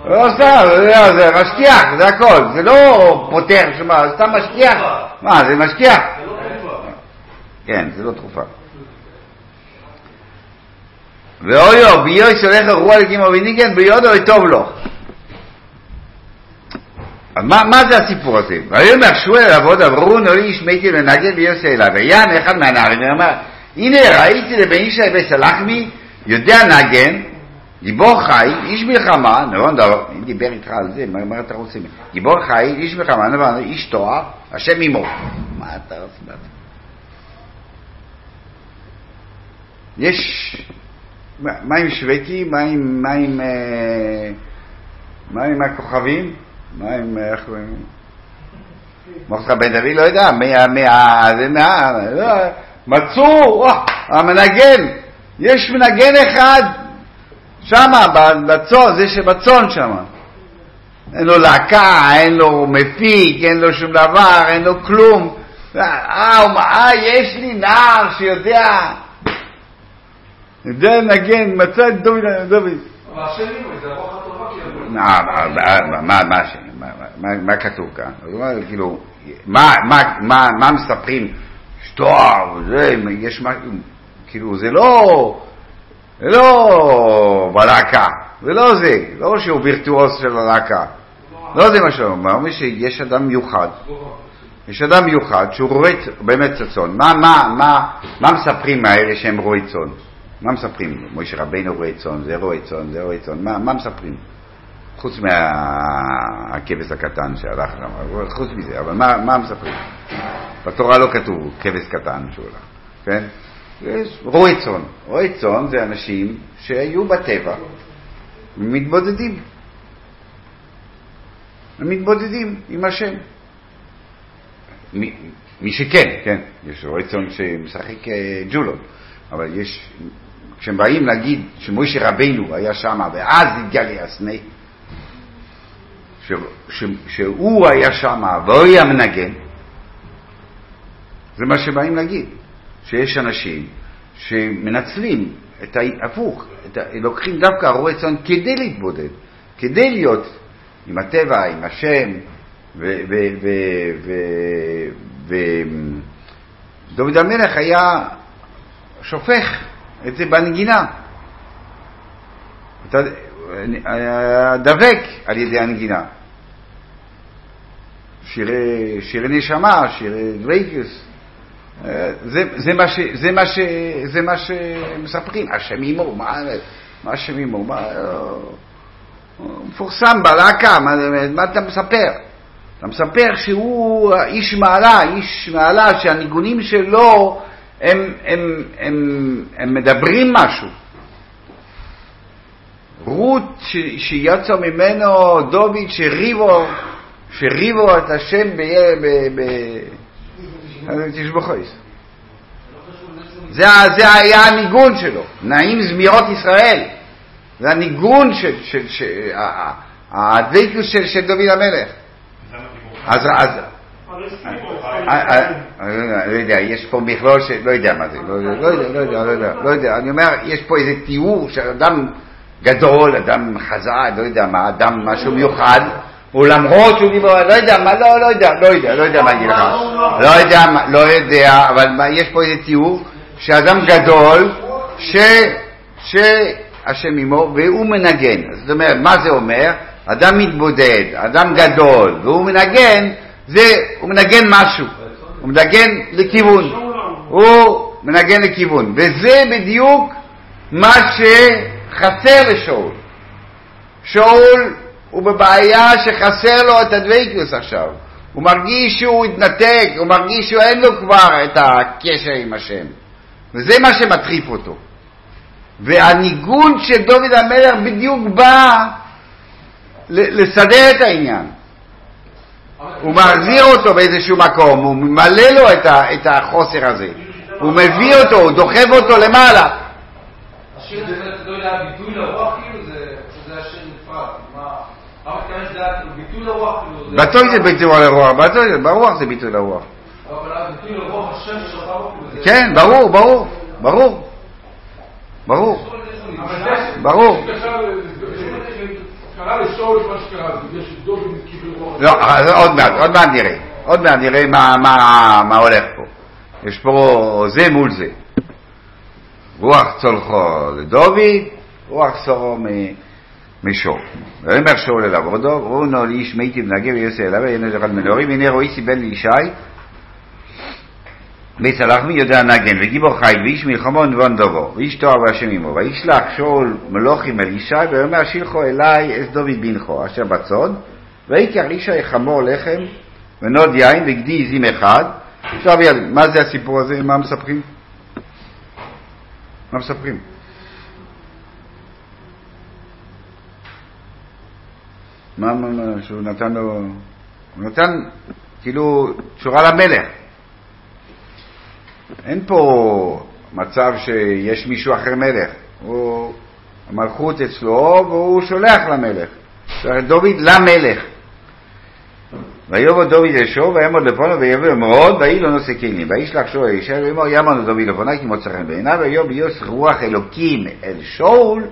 לא סתם, זה, זה משכיח, זה הכל. זה לא פותר, זה סתם משכיח. מה, זה משכיח? כן, זה לא תרופה. ואויו, ביואי שולח אירוע לגימו וניגן, ביודו טוב לו. מה, זה הסיפור הזה? ויאמר שמואל לעבוד אמרו נורי איש מתי לנגן ויוסי אליו. ויען אחד מהנערים ואמר הנה ראיתי לבן ישי בסלחמי יודע נגן גיבור חי, איש מלחמה, נכון, דבר, אם דיבר איתך על זה, מה, מה אתה רוצה? גיבור חי, איש מלחמה, נכון, איש תואר, השם עמו. מה אתה רוצה? מה אתה- יש, שוויקי? מה עם, מה עם, אה, מה עם הכוכבים? מה עם, אה, איך קוראים? מרדכי בן דוד לא יודע, מה, מה, זה מה, לא, מצאו, המנגן, יש מנגן אחד שמה, ב- בצאן, זה שבצאן שמה. אין לו להקה, אין לו מפיק, אין לו שום דבר, אין לו כלום. אה, אה, יש לי נער שיודע, יודע לנגן, מצא את דוד, דוד. השם עמו, זה הרוח הטובה. מה, מה, מה, מה? מה, מה, מה כתוב כאן? כאילו, מה, מה, מה, מה מספרים? שטוהר, זה, יש משהו, כאילו, זה לא, זה לא בלהקה, זה לא זה, לא שהוא וירטואוס של הלהקה, לא זה מה שהוא אומר, הוא אומר שיש אדם מיוחד, יש אדם מיוחד שהוא רואה באמת צאן. מה, מה, מה, מה מספרים האלה שהם רועי צאן? מה מספרים? משה רבינו רואה צאן, זה רואה צאן, זה רואה צאן, מה, מה מספרים? חוץ מהכבש הקטן שהלך שם, חוץ מזה, אבל מה, מה מספרים? בתורה לא כתוב כבש קטן שהוא הלך, כן? יש רועי צאן. רועי צאן זה אנשים שהיו בטבע, מתבודדים. הם מתבודדים עם השם. מי, מי שכן, כן, יש רועי צאן שמשחק אה, ג'ולות, אבל יש, כשהם באים להגיד שמוישה רבינו היה שם ואז התגלה הסנה, ש, ש, שהוא היה שם והוא היה מנגן, זה מה שבאים להגיד, שיש אנשים שמנצלים את ההפוך, את ה, לוקחים דווקא רועי צאן כדי להתבודד, כדי להיות עם הטבע, עם השם, ודוד המלך היה שופך את זה בנגינה. אתה היה דבק על ידי הנגינה. שירי, שירי נשמה, שירי דווייקוס. זה, זה, מה ש, זה, מה ש, זה מה שמספרים, השם עמו, מה, מה השם עמו, מה, הוא מפורסם בלהקה, מה, מה אתה מספר? אתה מספר שהוא איש מעלה, איש מעלה שהניגונים שלו הם, הם, הם, הם מדברים משהו. רות ש, שיצא ממנו דוד שריבו, שריבו את השם ב... ב, ב תשבחויס. זה, זה היה הניגון שלו, נעים זמירות ישראל. זה הניגון של, של, של ה- ה- הדבקות של, של דוד המלך. אז, אז אה. אה, אה, אני לא לא יודע, יש פה מכלול של, לא יודע מה זה, לא יודע, לא לא יודע, לא יודע, לא יודע, אני אומר, יש פה איזה תיאור של אדם גדול, אדם חזק, לא יודע מה, אדם משהו מיוחד, ולמרות שהוא דיבר, לא יודע מה, לא, לא יודע, לא יודע, לא יודע מה אגיד לך, לא יודע, לא יודע, אבל יש פה איזה תיאור שאדם גדול, ש, שהשם עמו, והוא מנגן, זאת אומרת, מה זה אומר? אדם מתבודד, אדם גדול, והוא מנגן, זה, הוא מנגן משהו, הוא מנגן לכיוון, הוא מנגן לכיוון, וזה בדיוק מה שחסר לשאול. שאול הוא בבעיה שחסר לו את הדוויקוס עכשיו. הוא מרגיש שהוא התנתק, הוא מרגיש שאין לו כבר את הקשר עם השם. וזה מה שמטריף אותו. והניגון של דוד המלך בדיוק בא לסדר את העניין. הוא מחזיר אותו באיזשהו מקום, הוא ממלא לו את, ה, את החוסר הזה. הוא מביא אותו, הוא דוחף אותו למעלה. השיר לא יודע, ביטוי לרוח כאילו, זה השיר נפרד. מה, מה מתכוון שזה היה כאילו ביטוי לרוח כאילו? זה- ביטוי לרוח, ברוח זה ביטוי לרוח. אבל הביטוי לרוח השם שלך כאילו. כן, ברור, ברור, ברור. ברור. ברור. קרה לשאול מה שקרה, זה בגלל שדוד קיבל רוח. לא, עוד מעט, עוד מעט נראה. עוד מעט נראה מה, הולך פה. יש פה זה מול זה. רוח צולחו לדוד, רוח סורו משור. ויאמר שאול אל עבודו, ראו נא לאיש מיטיב נגב ויוסי אליו, ויאמר אחד מנורים, הנה רואיסי בן לישי, בית הלחמי יודע נגן, וגיבור חיל, ואיש מלחמו נבון דובו, ואיש תואר והשם עמו, וישלח שאול מלוכים אל ישי, ויאמר שילחו אלי אס דוד בנכו, אשר בצוד, ויקח ישי חמור לחם, ונוד יין, וגדי עזים אחד. עכשיו מה זה הסיפור הזה? מה מספרים? מה מספרים? מה, מה, שהוא נתן לו... הוא נתן כאילו תשורה למלך. אין פה מצב שיש מישהו אחר מלך. הוא, המלכות אצלו והוא שולח למלך. דוד למלך. ויבוא דוד אל שור ויעמוד לפונו ויבוא מאוד ויהי לו נושא כלים. וישלח שור אל ישי ויאמר יעמוד דוד לפוני כי מוצא חן בעיניו ויהיו ביוס רוח אלוקים אל שאול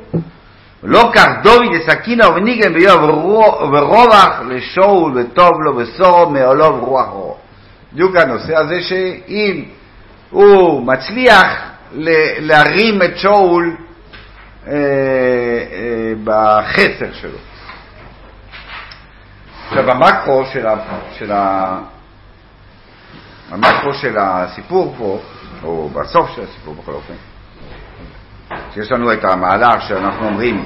ולא כך דוד הסכינה וניגן ביוב ורווח לשאול וטוב לו וסורו מעולו ורוח אורו. בדיוק הנושא הזה שאם הוא מצליח להרים את שאול אה, אה, בחסר שלו. עכשיו המקרו של, ה, של, ה, המקרו של הסיפור פה, או בסוף של הסיפור בכל אופן, שיש לנו את המהלך שאנחנו אומרים,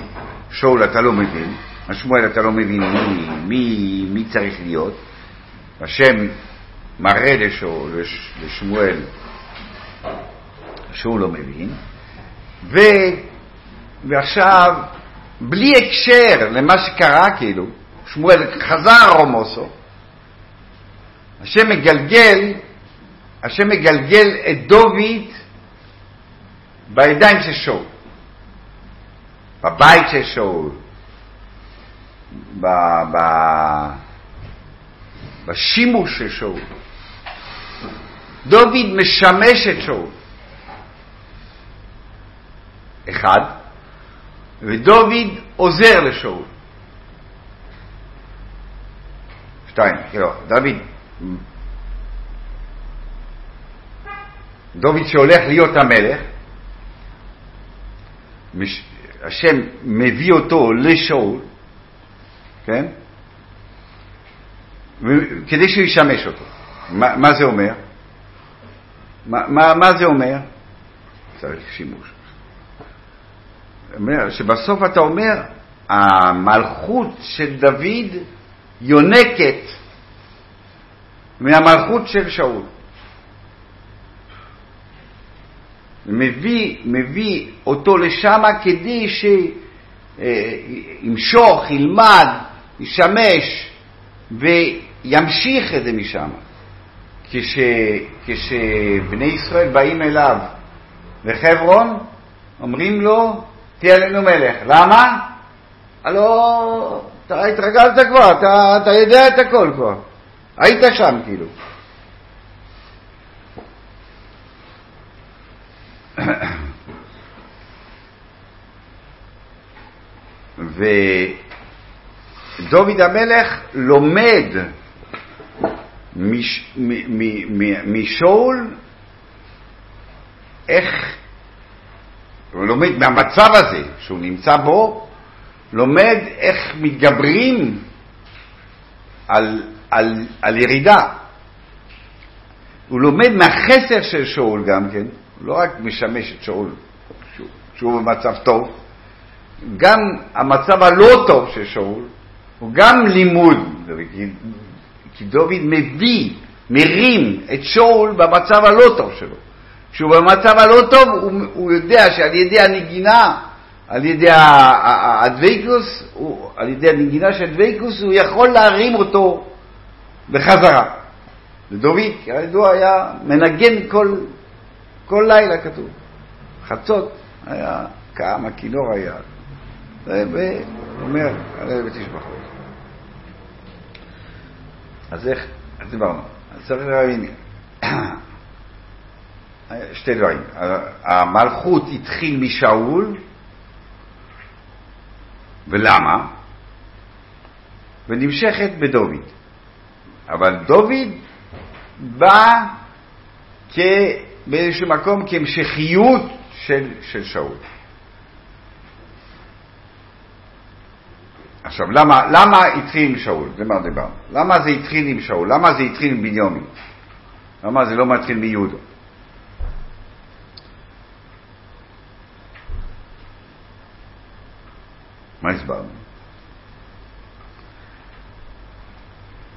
שאול אתה לא מבין, השמואל אתה לא מבין מי, מי, מי צריך להיות, השם מראה לשאול, לש, לשמואל שהוא לא מבין, ו, ועכשיו, בלי הקשר למה שקרה כאילו, שמואל חזר רומוסו, השם מגלגל, השם מגלגל את דוד בידיים של שאול, בבית של שאול, בשימוש של שאול. דוד משמש את שאול. אחד, ודוד עוזר לשאול. שתיים, כאילו, דוד, דוד שהולך להיות המלך, מש, השם מביא אותו לשאול, כן? ו- כדי שהוא ישמש אותו. מה, מה זה אומר? מה, מה, מה זה אומר? צריך שימוש. אומר שבסוף אתה אומר, המלכות של דוד יונקת מהמלכות של שאול. מביא, מביא אותו לשם כדי שימשוך, ילמד, ישמש וימשיך את זה משם. כש, כשבני ישראל באים אליו לחברון, אומרים לו, תהיה עלינו מלך. למה? הלו, אתה התרגלת כבר, אתה, אתה יודע את הכל כבר. היית שם כאילו. ודוד המלך לומד מש, מ, מ, מ, משאול איך, הוא לומד מהמצב הזה שהוא נמצא בו, לומד איך מתגברים על, על, על ירידה. הוא לומד מהחסר של שאול גם כן, לא רק משמש את שאול שהוא, שהוא במצב טוב, גם המצב הלא טוב של שאול הוא גם לימוד, כי דוד מביא, מרים את שאול במצב הלא טוב שלו. כשהוא במצב הלא טוב, הוא, הוא יודע שעל ידי הנגינה, על ידי הדוויקוס, על ידי הנגינה של דוויקוס, הוא יכול להרים אותו בחזרה. ודוד, כידוע, היה מנגן כל, כל לילה, כתוב. חצות היה קם, הכינור היה. ואומר, עלה ותשבחו. אז איך, אז דיברנו. אז צריך להבין, שתי דברים. המלכות התחיל משאול, ולמה? ונמשכת בדוד. אבל דוד בא כ... באיזשהו מקום כהמשכיות של, של שאול. עכשיו, למה, למה התחיל עם שאול? זה מה דיברנו. למה זה התחיל עם שאול? למה זה התחיל עם בנימין? למה זה לא מתחיל מיהודה? מה הסברנו?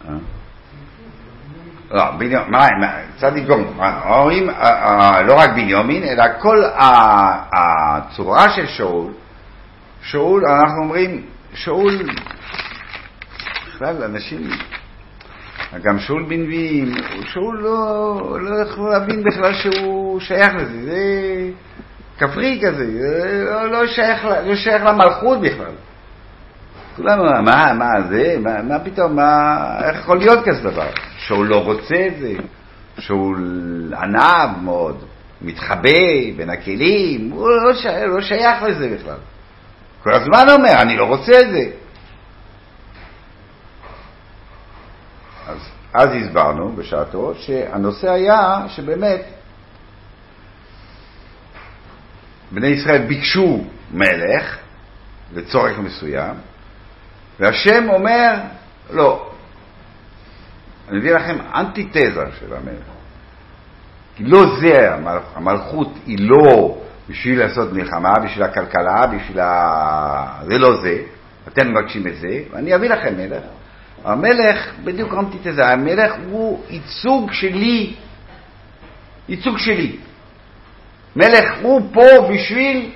אה? לא, צדיק גומר, אומרים לא רק בנימין, אלא כל הצורה של שאול, שאול, אנחנו אומרים, שאול, בכלל אנשים, גם שאול בן נביאים, שאול לא, לא יכול להבין בכלל שהוא שייך לזה, זה כפרי כזה, לא, לא, שייך, לא שייך למלכות בכלל. כולנו, מה, מה זה, מה, מה פתאום, מה, איך יכול להיות כזה דבר? שאול לא רוצה את זה, שאול ענב מאוד, מתחבא בין הכלים, הוא לא שייך, לא שייך לזה בכלל. כל הזמן אומר, אני לא רוצה את זה. אז, אז הסברנו בשעתו שהנושא היה שבאמת בני ישראל ביקשו מלך לצורך מסוים, והשם אומר, לא, אני מביא לכם אנטיתזה של המלך. כי לא זה, המלכות היא לא בשביל לעשות מלחמה, בשביל הכלכלה, בשביל ה... זה לא זה, אתם מבקשים את זה, ואני אביא לכם מלך. המלך, בדיוק אמרתי את זה, המלך הוא ייצוג שלי, ייצוג שלי. מלך הוא פה בשביל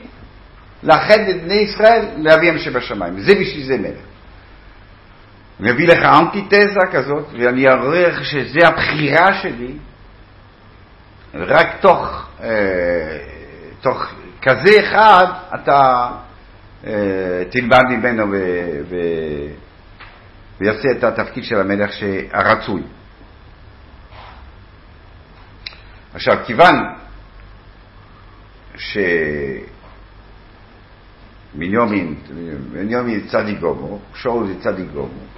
לאחד את בני ישראל לאביהם שבשמיים, זה בשביל זה מלך. אני אביא לך אנטיתזה כזאת, ואני אראה לך שזה הבחירה שלי, רק תוך אה, תוך כזה אחד אתה אה, תלמד ממנו ו, ו, ויעשה את התפקיד של המלך הרצוי. עכשיו, כיוון שמניומין, מניומין צדיק גומו, שאול זה צדיק גומו.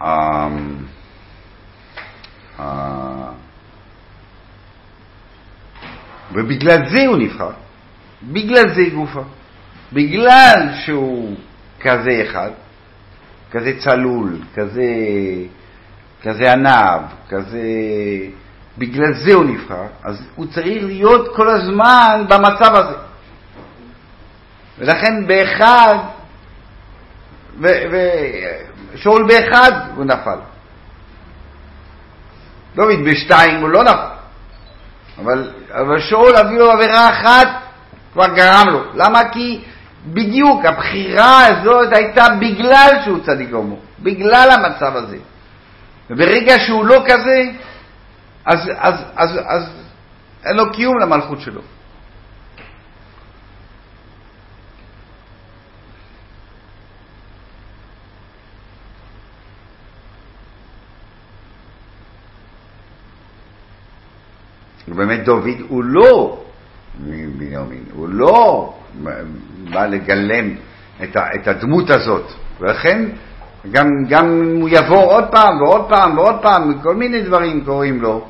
Um, uh, ובגלל זה הוא נבחר. בגלל זה גופה. בגלל שהוא כזה אחד, כזה צלול, כזה, כזה ענב, כזה... בגלל זה הוא נבחר, אז הוא צריך להיות כל הזמן במצב הזה. ולכן באחד, ושאול באחד הוא נפל. דוד בשתיים הוא לא נפל. אבל, אבל שאול אפילו עבירה אחת כבר גרם לו. למה? כי בדיוק הבחירה הזאת הייתה בגלל שהוא צדיק הומו, בגלל המצב הזה. וברגע שהוא לא כזה, אז, אז, אז, אז אין לו קיום למלכות שלו. ובאמת דוד הוא לא בנימין, הוא לא בא לגלם את, ה, את הדמות הזאת, ולכן גם, גם הוא יבוא עוד פעם ועוד פעם ועוד פעם, כל מיני דברים קורים לו,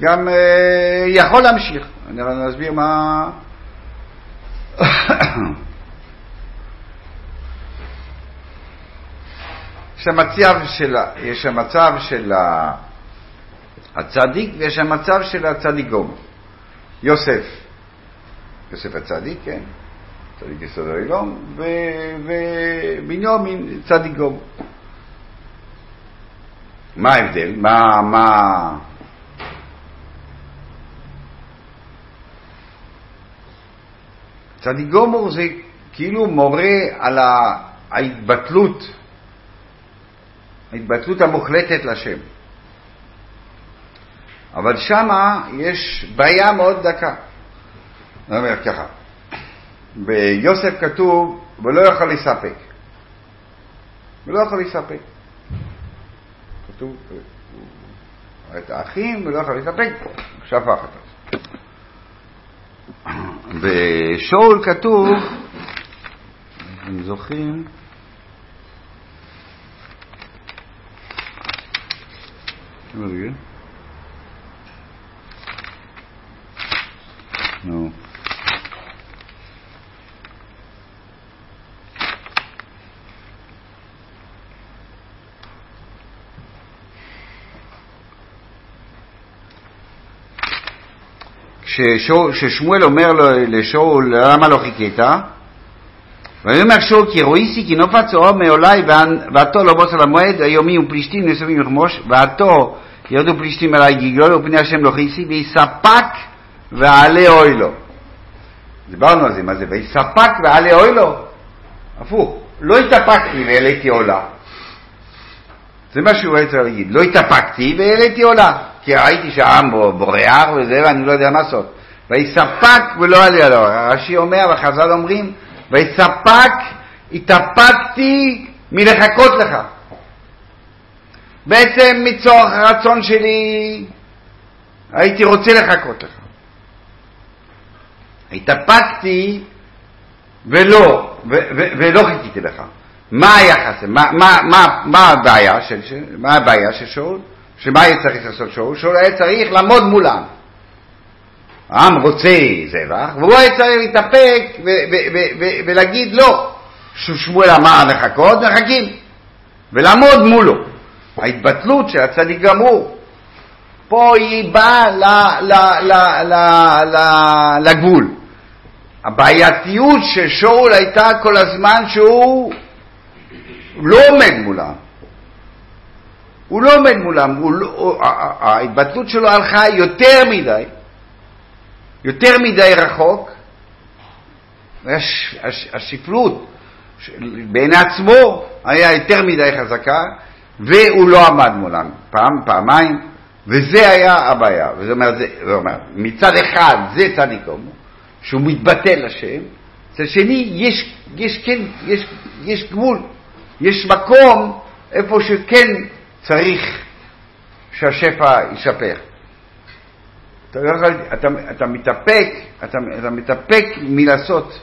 גם אה, יכול להמשיך. אני אסביר מה... יש המצב של, יש המצב של הצדיק ויש המצב של הצדיקום. יוסף, יוסף הצדיק, כן, צדיק יסוד העילום, ובנימין צדיקום. מה ההבדל? מה, מה... צדיק גומור זה כאילו מורה על ההתבטלות, ההתבטלות המוחלטת לשם. אבל שמה יש בעיה מאוד דקה. אני אומר ככה, ביוסף כתוב, ולא יכול לספק. ולא יכול לספק. כתוב, את האחים ולא יכול לספק, שפך אותם. בשאול כתוב, אתם זוכרים, רגע. נו. כששמואל אומר לשאול, למה לא חיכית? ויאמר שאול כי רואיסי כי נופץ אור מעולי ועתו לא בוס על המועד היומי ופלישתים נסבים לכמוש ועתו ירדו פלישתים עלי גגלול ופני השם לא חיסי ויספק ועלה אוי לו. דיברנו על זה, מה זה? ויספק ועלה אוי לו? הפוך, לא התאפקתי והעליתי עולה. זה מה שהוא רצה להגיד, לא התאפקתי והעליתי עולה. כי ראיתי שהעם בורח וזה, ואני לא יודע מה לעשות. ויספק ולא עליה לו. רש"י אומר, וחז"ל אומרים, ויספק, התאפקתי מלחכות לך. בעצם מצורך הרצון שלי הייתי רוצה לחכות לך. התאפקתי ולא, ו- ו- ולא חיכיתי לך. מה היחס? מה, מה, מה, מה של, מה הבעיה של שאול? שמה היה צריך לעשות שאול? שאול היה צריך לעמוד מולם. העם רוצה זבח, והוא היה צריך להתאפק ולהגיד לא. שמואל אמר לחכות, מחכים. ולעמוד מולו. ההתבטלות של הצדיק גמור. פה היא באה לגבול. הבעייתיות של שאול הייתה כל הזמן שהוא לא עומד מולם. הוא לא עומד מולם, לא, ההתבטאות שלו הלכה יותר מדי, יותר מדי רחוק, השפלות בעיני עצמו היה יותר מדי חזקה, והוא לא עמד מולם פעם, פעמיים, וזה היה הבעיה. וזה אומר, זה, זה אומר מצד אחד זה צדיקום, שהוא מתבטא לשם, מצד שני יש, יש, כן, יש, יש גבול, יש מקום איפה שכן צריך שהשפע יישפך. אתה, אתה, אתה מתאפק, אתה, אתה מתאפק מלעשות.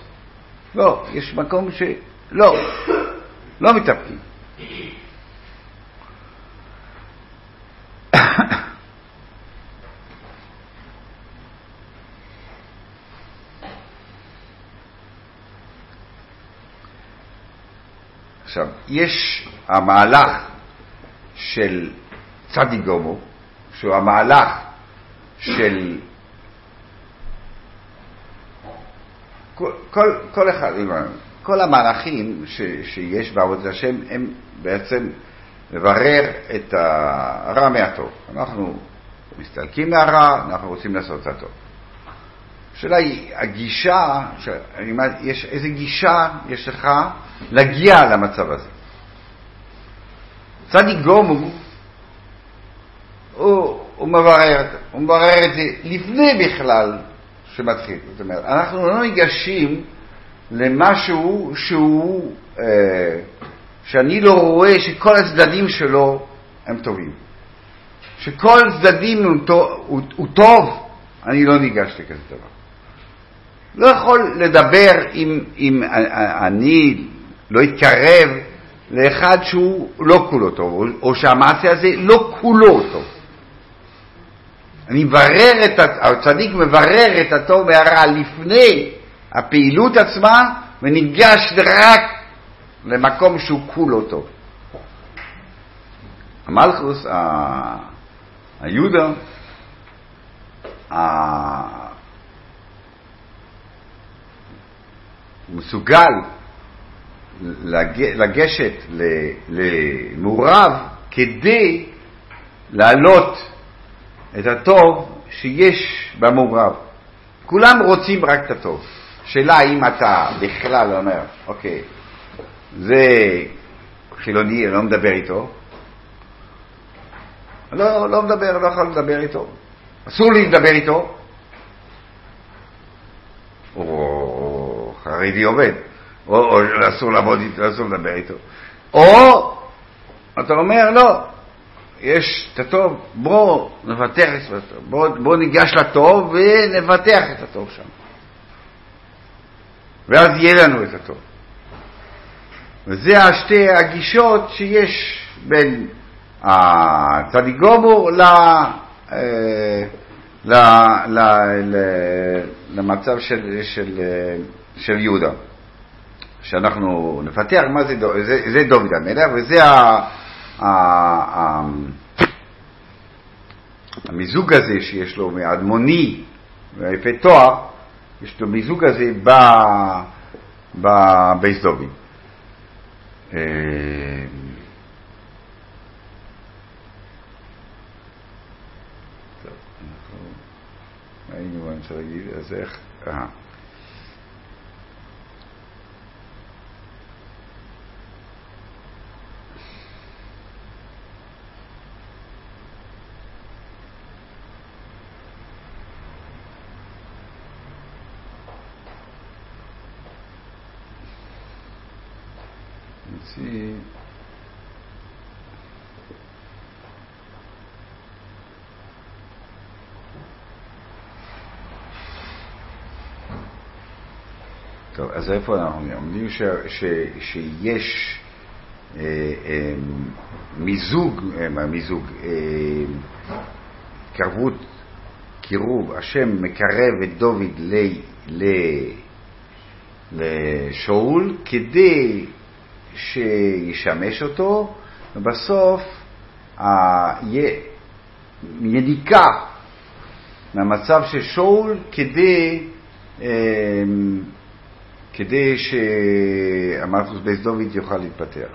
לא, יש מקום ש... לא, לא מתאפקים. עכשיו, יש המהלך של צדי גומו, שהוא המהלך של כל, כל, כל אחד, כל המהלכים ש, שיש בעבודת השם הם בעצם לברר את הרע מהטוב. אנחנו מסתלקים מהרע, אנחנו רוצים לעשות את הטוב. השאלה היא, הגישה, יש, איזה גישה יש לך להגיע למצב הזה? צדיק גומו הוא, הוא, מברר, הוא מברר את זה לפני בכלל שמתחיל. זאת אומרת, אנחנו לא ניגשים למשהו שהוא, אה, שאני לא רואה שכל הצדדים שלו הם טובים. שכל צדדים הוא, הוא, הוא טוב, אני לא ניגש לכזה דבר. לא יכול לדבר אם, אם אני לא אתקרב לאחד שהוא לא כולו טוב, או, שהמעשה הזה לא כולו טוב. אני מברר את, הצדיק מברר את הטוב והרע לפני הפעילות עצמה, וניגש רק למקום שהוא כולו טוב. המלכוס, ה- היהודה, ה- מסוגל לג... לגשת למעורב כדי להעלות את הטוב שיש במעורב. כולם רוצים רק את הטוב. שאלה אם אתה בכלל אומר, אוקיי, זה חילוני, אני לא מדבר איתו. לא, לא מדבר, לא יכול לדבר איתו. אסור לי לדבר איתו. או חרדי עובד, או, או אסור לעבוד איתו, אסור לדבר איתו. או אתה אומר, לא, יש את הטוב, בוא נבטח את הטוב, בוא, בוא ניגש לטוב ונבטח את הטוב שם. ואז יהיה לנו את הטוב. וזה השתי הגישות שיש בין הצדיק גומור ל... אה, ל, ל, ל, למצב של, של, אה, של יהודה. שאנחנו נפתח מה זה, זה, זה דוד המלך, וזה ה, ה, ה, המיזוג הזה שיש לו מאדמוני ויפה תואר, יש לו מיזוג הזה בבייס דוד. אה. נוציא... טוב, אז איפה אנחנו עומדים? ש, ש, שיש אה, אה, מיזוג, אה, מיזוג, אה, התקרבות, קירוב, השם מקרב את דוד ל, ל, לשאול כדי שישמש אותו, ובסוף יניקה מהמצב של שאול כדי, אה, כדי שהמלכוס בייס דוד יוכל להתפתח.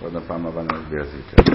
עוד הפעם הבאה נסביר את זה יותר.